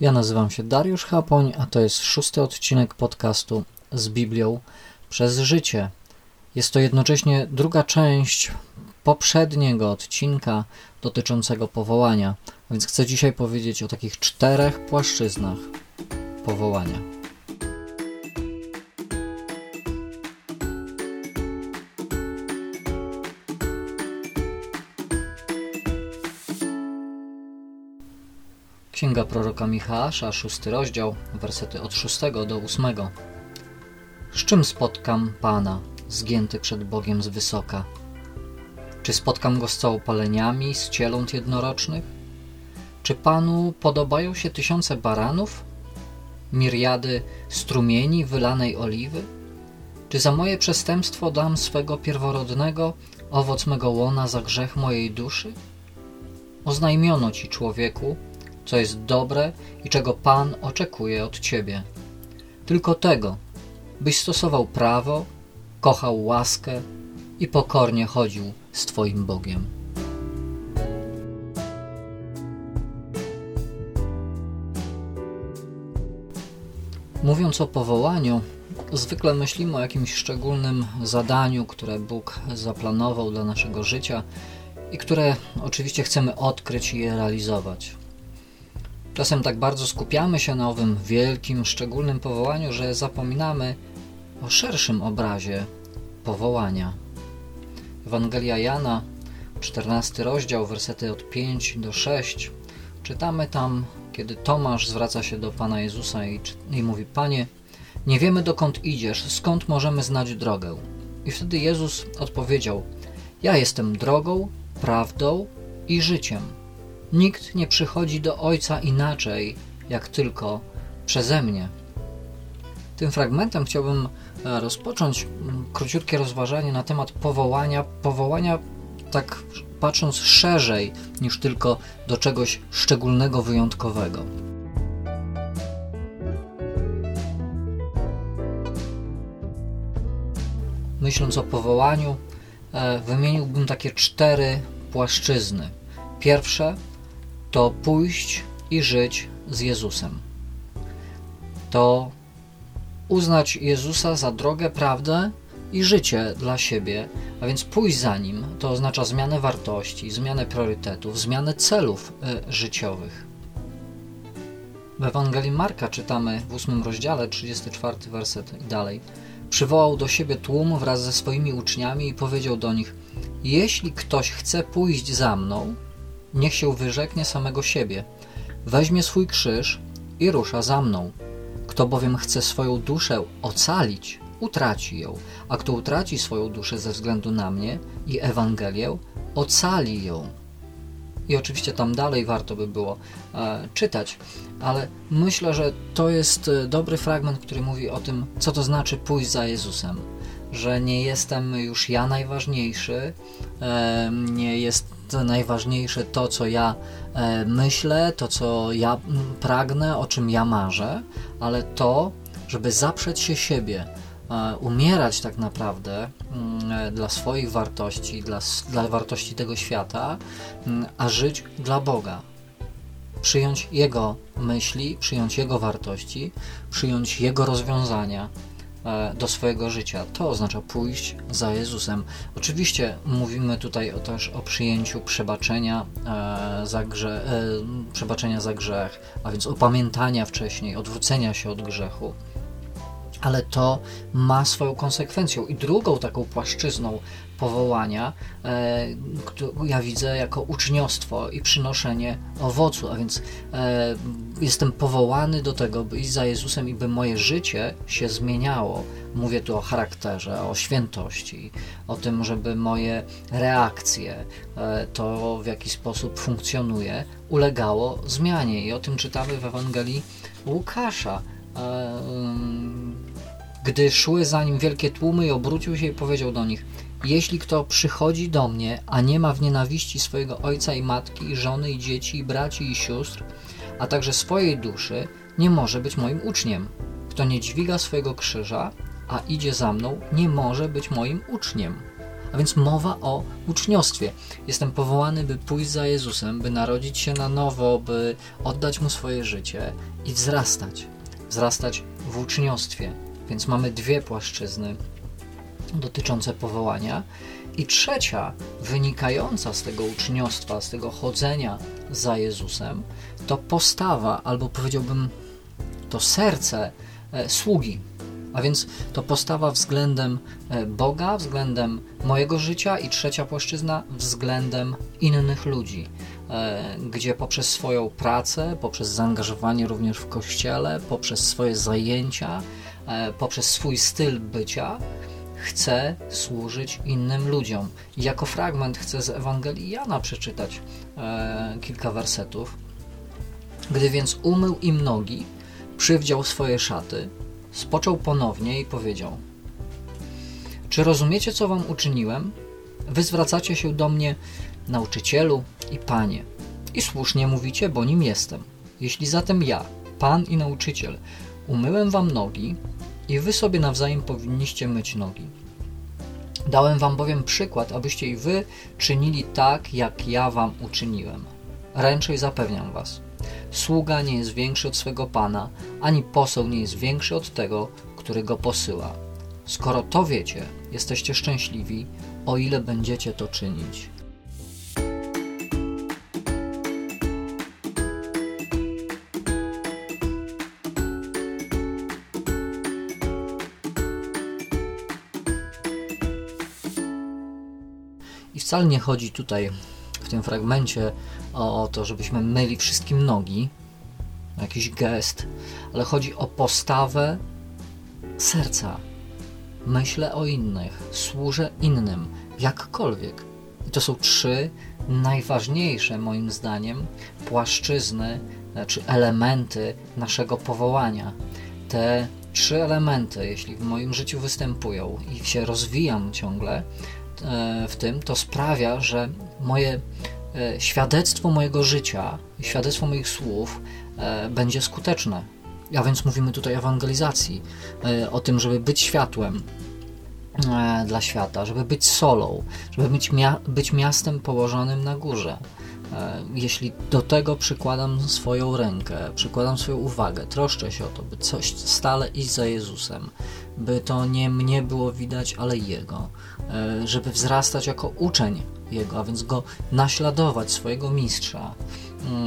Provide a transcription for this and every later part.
Ja nazywam się Dariusz Chapoń, a to jest szósty odcinek podcastu z Biblią przez życie. Jest to jednocześnie druga część poprzedniego odcinka dotyczącego powołania, więc chcę dzisiaj powiedzieć o takich czterech płaszczyznach powołania. Księga proroka Michała, szósty rozdział, wersety od szóstego do ósmego. Z czym spotkam Pana, zgięty przed Bogiem z wysoka? Czy spotkam Go z całopaleniami, z cieląt jednorocznych? Czy Panu podobają się tysiące baranów? Miriady strumieni wylanej oliwy? Czy za moje przestępstwo dam swego pierworodnego, owoc mego łona za grzech mojej duszy? Oznajmiono Ci, człowieku, co jest dobre i czego Pan oczekuje od Ciebie. Tylko tego, byś stosował prawo, kochał łaskę i pokornie chodził z Twoim Bogiem. Mówiąc o powołaniu, zwykle myślimy o jakimś szczególnym zadaniu, które Bóg zaplanował dla naszego życia i które oczywiście chcemy odkryć i je realizować. Czasem tak bardzo skupiamy się na owym wielkim, szczególnym powołaniu, że zapominamy o szerszym obrazie powołania. Ewangelia Jana, 14 rozdział, wersety od 5 do 6. Czytamy tam, kiedy Tomasz zwraca się do Pana Jezusa i, i mówi: Panie, nie wiemy dokąd idziesz, skąd możemy znać drogę? I wtedy Jezus odpowiedział: Ja jestem drogą, prawdą i życiem. Nikt nie przychodzi do Ojca inaczej, jak tylko przeze mnie. Tym fragmentem chciałbym e, rozpocząć króciutkie rozważanie na temat powołania. Powołania, tak patrząc szerzej niż tylko do czegoś szczególnego, wyjątkowego. Myśląc o powołaniu, e, wymieniłbym takie cztery płaszczyzny. Pierwsze to pójść i żyć z Jezusem. To uznać Jezusa za drogę, prawdę i życie dla siebie, a więc pójść za nim to oznacza zmianę wartości, zmianę priorytetów, zmianę celów y, życiowych. W Ewangelii Marka czytamy w ósmym rozdziale, 34 werset i dalej. Przywołał do siebie tłum wraz ze swoimi uczniami i powiedział do nich: Jeśli ktoś chce pójść za mną, niech się wyrzeknie samego siebie, weźmie swój krzyż i rusza za mną. Kto bowiem chce swoją duszę ocalić, utraci ją, a kto utraci swoją duszę ze względu na mnie i Ewangelię, ocali ją. I oczywiście tam dalej warto by było e, czytać, ale myślę, że to jest e, dobry fragment, który mówi o tym, co to znaczy pójść za Jezusem. Że nie jestem już ja najważniejszy, e, nie jest najważniejsze to, co ja e, myślę, to, co ja pragnę, o czym ja marzę, ale to, żeby zaprzeć się siebie, e, umierać tak naprawdę e, dla swoich wartości, dla, dla wartości tego świata, a żyć dla Boga. Przyjąć Jego myśli, przyjąć Jego wartości, przyjąć Jego rozwiązania, do swojego życia. To oznacza pójść za Jezusem. Oczywiście mówimy tutaj też o przyjęciu przebaczenia e, za, grze, e, przebaczenia za grzech, a więc opamiętania wcześniej, odwrócenia się od grzechu ale to ma swoją konsekwencją. I drugą taką płaszczyzną powołania e, ja widzę jako uczniostwo i przynoszenie owocu, a więc e, jestem powołany do tego, by iść za Jezusem i by moje życie się zmieniało. Mówię tu o charakterze, o świętości, o tym, żeby moje reakcje, e, to w jaki sposób funkcjonuje, ulegało zmianie. I o tym czytamy w Ewangelii Łukasza. E, gdy szły za nim wielkie tłumy i obrócił się i powiedział do nich: Jeśli kto przychodzi do mnie, a nie ma w nienawiści swojego ojca i matki, i żony i dzieci, i braci i sióstr, a także swojej duszy, nie może być moim uczniem. Kto nie dźwiga swojego krzyża, a idzie za mną, nie może być moim uczniem. A więc mowa o uczniostwie. Jestem powołany, by pójść za Jezusem, by narodzić się na nowo, by oddać mu swoje życie i wzrastać. Wzrastać w uczniostwie. Więc mamy dwie płaszczyzny dotyczące powołania. I trzecia, wynikająca z tego uczniostwa, z tego chodzenia za Jezusem, to postawa, albo powiedziałbym, to serce e, sługi. A więc to postawa względem e, Boga, względem mojego życia i trzecia płaszczyzna względem innych ludzi, e, gdzie poprzez swoją pracę, poprzez zaangażowanie również w kościele, poprzez swoje zajęcia, poprzez swój styl bycia, chcę służyć innym ludziom. Jako fragment chcę z Ewangelii Jana przeczytać e, kilka wersetów. Gdy więc umył im nogi, przywdział swoje szaty, spoczął ponownie i powiedział: Czy rozumiecie, co wam uczyniłem? Wy zwracacie się do mnie, nauczycielu i panie. I słusznie mówicie, bo nim jestem. Jeśli zatem ja, pan i nauczyciel, umyłem wam nogi, i wy sobie nawzajem powinniście myć nogi. Dałem wam bowiem przykład, abyście i wy czynili tak, jak ja wam uczyniłem. Ręczej zapewniam was. Sługa nie jest większy od swego pana, ani poseł nie jest większy od tego, który go posyła. Skoro to wiecie, jesteście szczęśliwi, o ile będziecie to czynić. Wcale nie chodzi tutaj w tym fragmencie o, to, żebyśmy myli wszystkim nogi, jakiś gest, ale chodzi o postawę serca. Myślę o innych, służę innym, jakkolwiek. I to są trzy najważniejsze, moim zdaniem, płaszczyzny czy elementy naszego powołania. Te trzy elementy, jeśli w moim życiu występują i się rozwijam ciągle, w tym, to sprawia, że moje e, świadectwo mojego życia, świadectwo moich słów e, będzie skuteczne. A więc mówimy tutaj o ewangelizacji, o tym, żeby być światłem dla świata, żeby być solą, żeby być, mia być miastem położonym na górze. Jeśli do tego przykładam swoją rękę, przykładam swoją uwagę, troszczę się o to, by coś stale iść za Jezusem, by to nie mnie było widać, ale Jego, e, żeby wzrastać jako uczeń Jego, a więc Go naśladować, swojego mistrza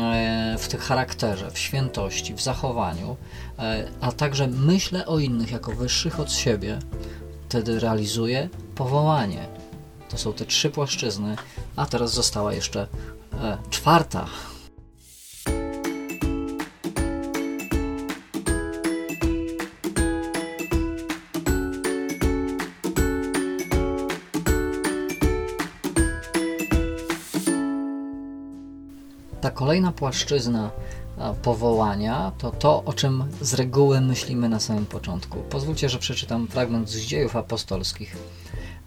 e, w tym charakterze, w świętości, w zachowaniu, e, a także myślę o innych jako wyższych od siebie, wtedy realizuję powołanie. To są te trzy płaszczyzny, a teraz została jeszcze czwarta ta kolejna płaszczyzna powołania to to, o czym z reguły myślimy na samym początku. Pozwólcie, że przeczytam fragment z dziejów apostolskich.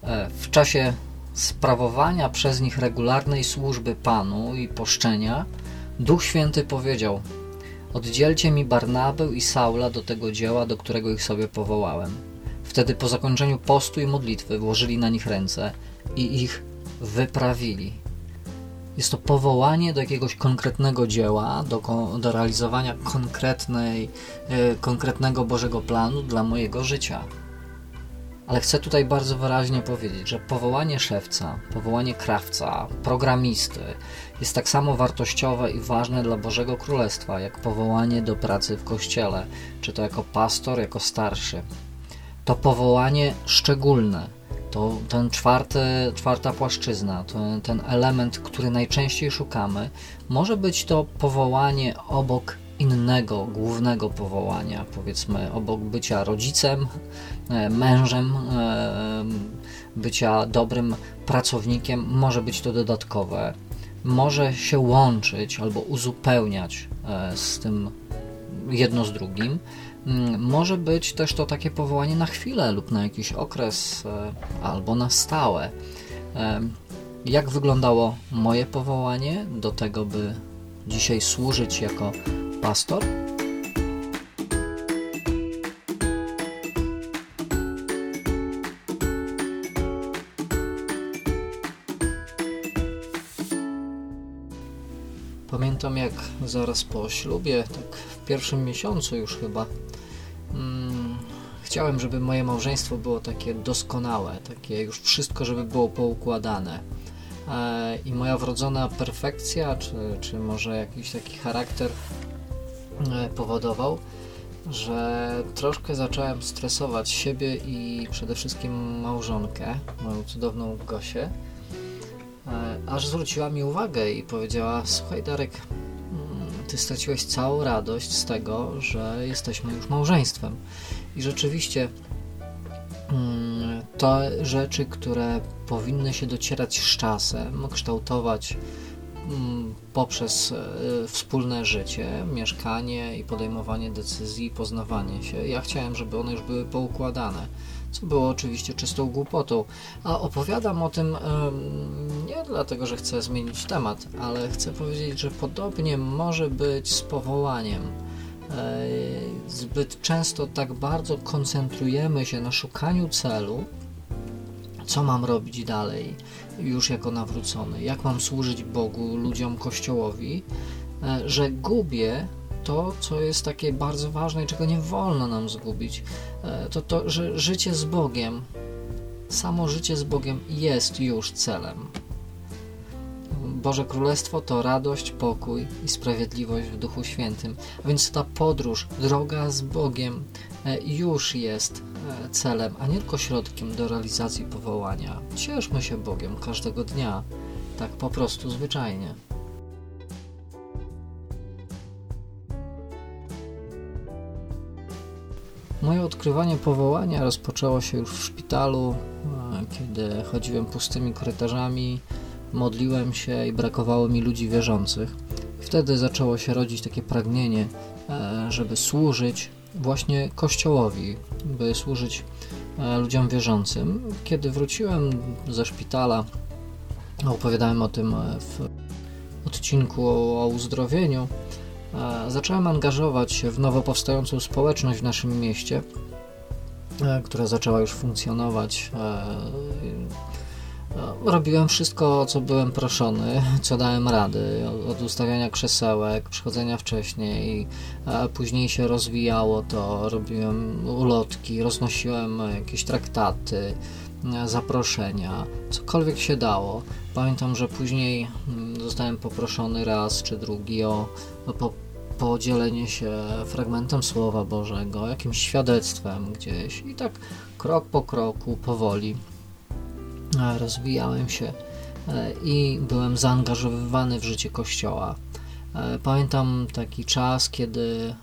E, w czasie sprawowania przez nich regularnej służby Panu i poszczenia, Duch Święty powiedział: Oddzielcie mi Barnabę i Saula do tego dzieła, do którego ich sobie powołałem. Wtedy po zakończeniu postu i modlitwy włożyli na nich ręce i ich wyprawili. Jest to powołanie do jakiegoś konkretnego dzieła, do, do realizowania konkretnej, e, konkretnego Bożego planu dla mojego życia. Ale chcę tutaj bardzo wyraźnie powiedzieć, że powołanie szewca, powołanie krawca, programisty jest tak samo wartościowe i ważne dla Bożego Królestwa, jak powołanie do pracy w kościele, czy to jako pastor, jako starszy. To powołanie szczególne, to ten czwarty, czwarta płaszczyzna, to, ten element, który najczęściej szukamy, może być to powołanie obok innego, głównego powołania, powiedzmy obok bycia rodzicem, e, mężem, e, bycia dobrym pracownikiem, może być to dodatkowe, może się łączyć albo uzupełniać e, z tym jedno z drugim. Mm, może być też to takie powołanie na chwilę lub na jakiś okres e, albo na stałe. Jak wyglądało moje powołanie do tego, by dzisiaj służyć jako pastor? Pamiętam jak zaraz po ślubie, tak w pierwszym miesiącu już chyba, chciałem, żeby moje małżeństwo było takie doskonałe, takie już wszystko, żeby było poukładane. E, I moja wrodzona perfekcja, czy, czy może jakiś taki charakter e, powodował, że troszkę zacząłem stresować siebie i przede wszystkim małżonkę, moją cudowną Gosię, e, aż zwróciła mi uwagę i powiedziała: Słuchaj, Darek, mm, ty straciłeś całą radość z tego, że jesteśmy już małżeństwem. I rzeczywiście mm, to rzeczy, które powinny się docierać z czasem, kształtować Mm, poprzez e, wspólne życie, mieszkanie i podejmowanie decyzji, poznawanie się. Ja chciałem, żeby one już były poukładane, co było oczywiście czystą głupotą. A opowiadam o tym nie dlatego, że chcę zmienić temat, ale chcę powiedzieć, że podobnie może być z powołaniem. E, zbyt często tak bardzo koncentrujemy się na szukaniu celu, co mam robić dalej, już jako nawrócony, jak mam służyć Bogu, ludziom, Kościołowi, e, że gubię to, co jest takie bardzo ważne i czego nie wolno nam zgubić. E, to to, że życie z Bogiem, samo życie z Bogiem jest już celem. Boże Królestwo to radość, pokój i sprawiedliwość w Duchu Świętym. A więc ta podróż, droga z Bogiem e, już jest e, celem, a nie tylko środkiem do realizacji powołania. Cieszmy się Bogiem każdego dnia, tak po prostu zwyczajnie. Moje odkrywanie powołania rozpoczęło się już w szpitalu, e, kiedy chodziłem pustymi korytarzami modliłem się i brakowało mi ludzi wierzących. Wtedy zaczęło się rodzić takie pragnienie, e, żeby służyć właśnie Kościołowi, by służyć e, ludziom wierzącym. Kiedy wróciłem ze szpitala, opowiadałem o tym e, w odcinku o uzdrowieniu, zacząłem angażować się w nowo powstającą społeczność w naszym mieście, która zaczęła już funkcjonować no, robiłem wszystko, co byłem proszony, co dałem rady, od ustawiania krzesełek, przychodzenia wcześniej, a później się rozwijało to, robiłem ulotki, roznosiłem jakieś traktaty, zaproszenia, cokolwiek się dało. Pamiętam, że później mm, zostałem poproszony raz czy drugi o, o po, podzielenie się fragmentem Słowa Bożego, jakimś świadectwem gdzieś. I tak krok po kroku, powoli rozwijałem się e, i byłem zaangażowywany w życie kościoła. E, pamiętam taki czas, kiedy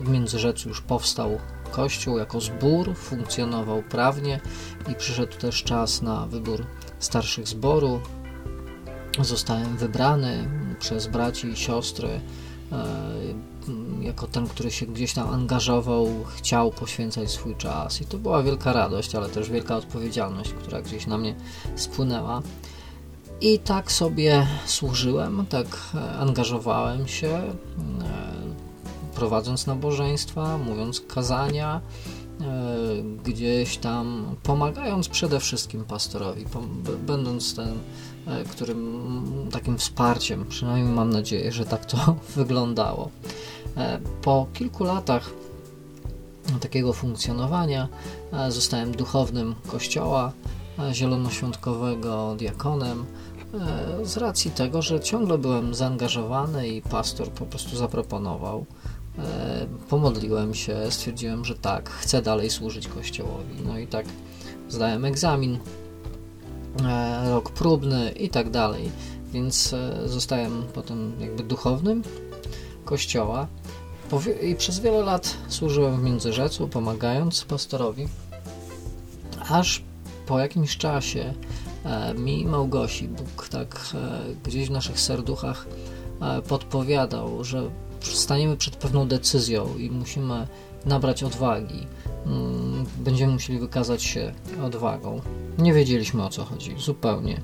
e, w Międzyrzecu już powstał kościół jako zbór, funkcjonował prawnie i przyszedł też czas na wybór starszych zboru. Zostałem wybrany przez braci i siostry jako ten, który się gdzieś tam angażował, chciał poświęcać swój czas. I to była wielka radość, ale też wielka odpowiedzialność, która gdzieś na mnie spłynęła. I tak sobie służyłem, tak e, angażowałem się, e, prowadząc nabożeństwa, mówiąc kazania, e, gdzieś tam pomagając przede wszystkim pastorowi, będąc ten, którym takim wsparciem, przynajmniej mam nadzieję, że tak to wyglądało. E, po kilku latach takiego funkcjonowania e, zostałem duchownym kościoła e, zielonoświątkowego, diakonem, z racji tego, że ciągle byłem zaangażowany i pastor po prostu zaproponował. Pomodliłem się, stwierdziłem, że tak, chcę dalej służyć Kościołowi. No i tak zdałem egzamin, rok próbny i tak dalej. Więc zostałem potem jakby duchownym Kościoła. I przez wiele lat służyłem w Międzyrzecu, pomagając pastorowi, aż po jakimś czasie e, mi Małgosi Bóg tak e, gdzieś w naszych serduchach e, podpowiadał, że staniemy przed pewną decyzją i musimy nabrać odwagi. Mm, będziemy musieli wykazać się odwagą. Nie wiedzieliśmy o co chodzi, zupełnie.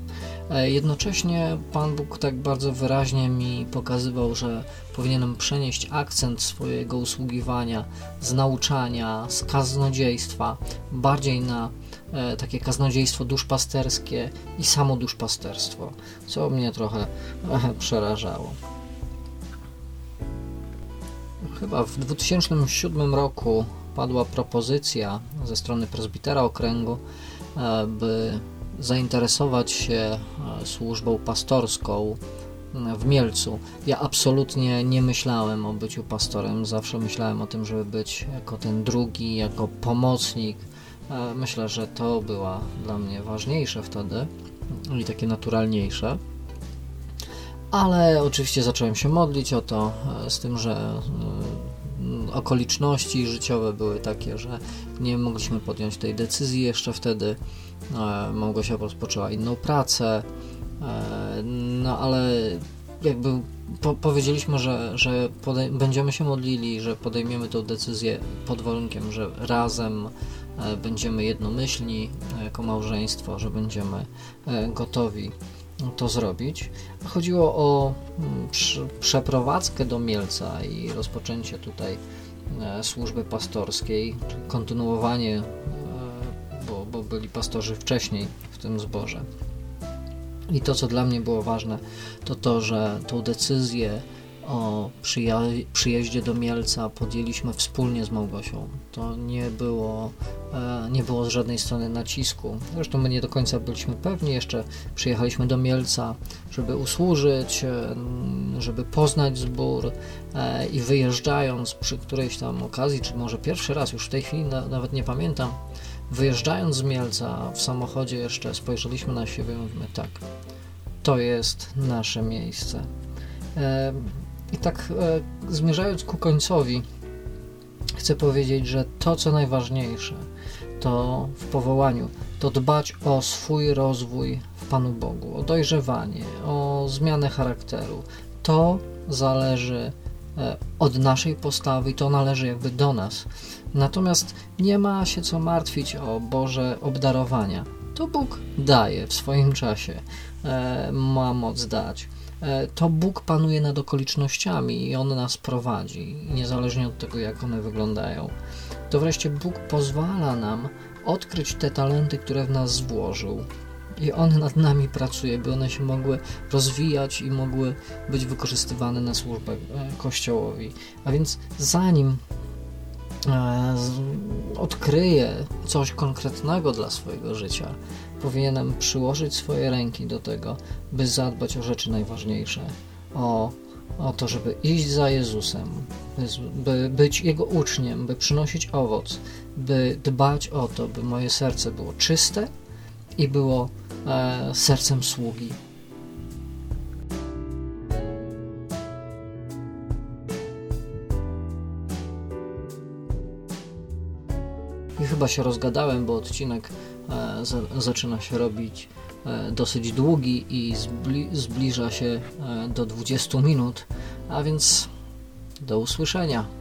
E, jednocześnie Pan Bóg tak bardzo wyraźnie mi pokazywał, że powinienem przenieść akcent swojego usługiwania z nauczania, z kaznodziejstwa bardziej na e, takie kaznodziejstwo duszpasterskie i samo duszpasterstwo, co mnie trochę e, przerażało. chyba w 2007 roku padła propozycja ze strony prezbitera okręgu, e, by zainteresować się e, służbą pastorską w Mielcu. Ja absolutnie nie myślałem o byciu pastorem, zawsze myślałem o tym, żeby być jako ten drugi, jako pomocnik. E, myślę, że to była dla mnie ważniejsze wtedy i takie naturalniejsze. Ale oczywiście zacząłem się modlić o to, e, z tym, że e, okoliczności życiowe były takie, że nie mogliśmy podjąć tej decyzji jeszcze wtedy. Małgosia rozpoczęła inną pracę, E, no ale jakby po, powiedzieliśmy, że, że będziemy się modlili, że podejmiemy tę decyzję pod warunkiem, że razem e, będziemy jednomyślni e, jako małżeństwo, że będziemy gotowi to zrobić. Chodziło o mm, przeprowadzkę do Mielca i rozpoczęcie tutaj służby pastorskiej, kontynuowanie, bo, bo byli pastorzy wcześniej w tym zborze. I to, co dla mnie było ważne, to to, że tą decyzję o przyja- przyjeździe do Mielca podjęliśmy wspólnie z Małgosią. To nie było, e, nie było z żadnej strony nacisku. Zresztą my nie do końca byliśmy pewni. Jeszcze przyjechaliśmy do Mielca, żeby usłużyć, e, żeby poznać zbór e, i wyjeżdżając przy którejś tam okazji, czy może pierwszy raz, już w tej chwili na, nawet nie pamiętam, Wyjeżdżając z Mielca w samochodzie jeszcze spojrzeliśmy na siebie i mówimy tak, to jest nasze miejsce. I tak e, zmierzając ku końcowi, chcę powiedzieć, że to, co najważniejsze, to w powołaniu, to dbać o swój rozwój w Panu Bogu, o dojrzewanie, o zmianę charakteru. To zależy e, od naszej postawy to należy jakby do nas. Natomiast nie ma się co martwić o Boże obdarowania. To Bóg daje w swoim czasie, e, ma moc dać. E, to Bóg panuje nad okolicznościami i On nas prowadzi, niezależnie od tego, jak one wyglądają. To wreszcie Bóg pozwala nam odkryć te talenty, które w nas włożył. I On nad nami pracuje, by one się mogły rozwijać i mogły być wykorzystywane na służbę e, Kościołowi. A więc zanim odkryje coś konkretnego dla swojego życia, powinienem przyłożyć swoje ręki do tego, by zadbać o rzeczy najważniejsze, o, o to, żeby iść za Jezusem, by być Jego uczniem, by przynosić owoc, by dbać o to, by moje serce było czyste i było e, sercem sługi. Chyba się rozgadałem, bo odcinek e, zaczyna się robić e, dosyć długi i zbli zbliża się e, do 20 minut, a więc do usłyszenia.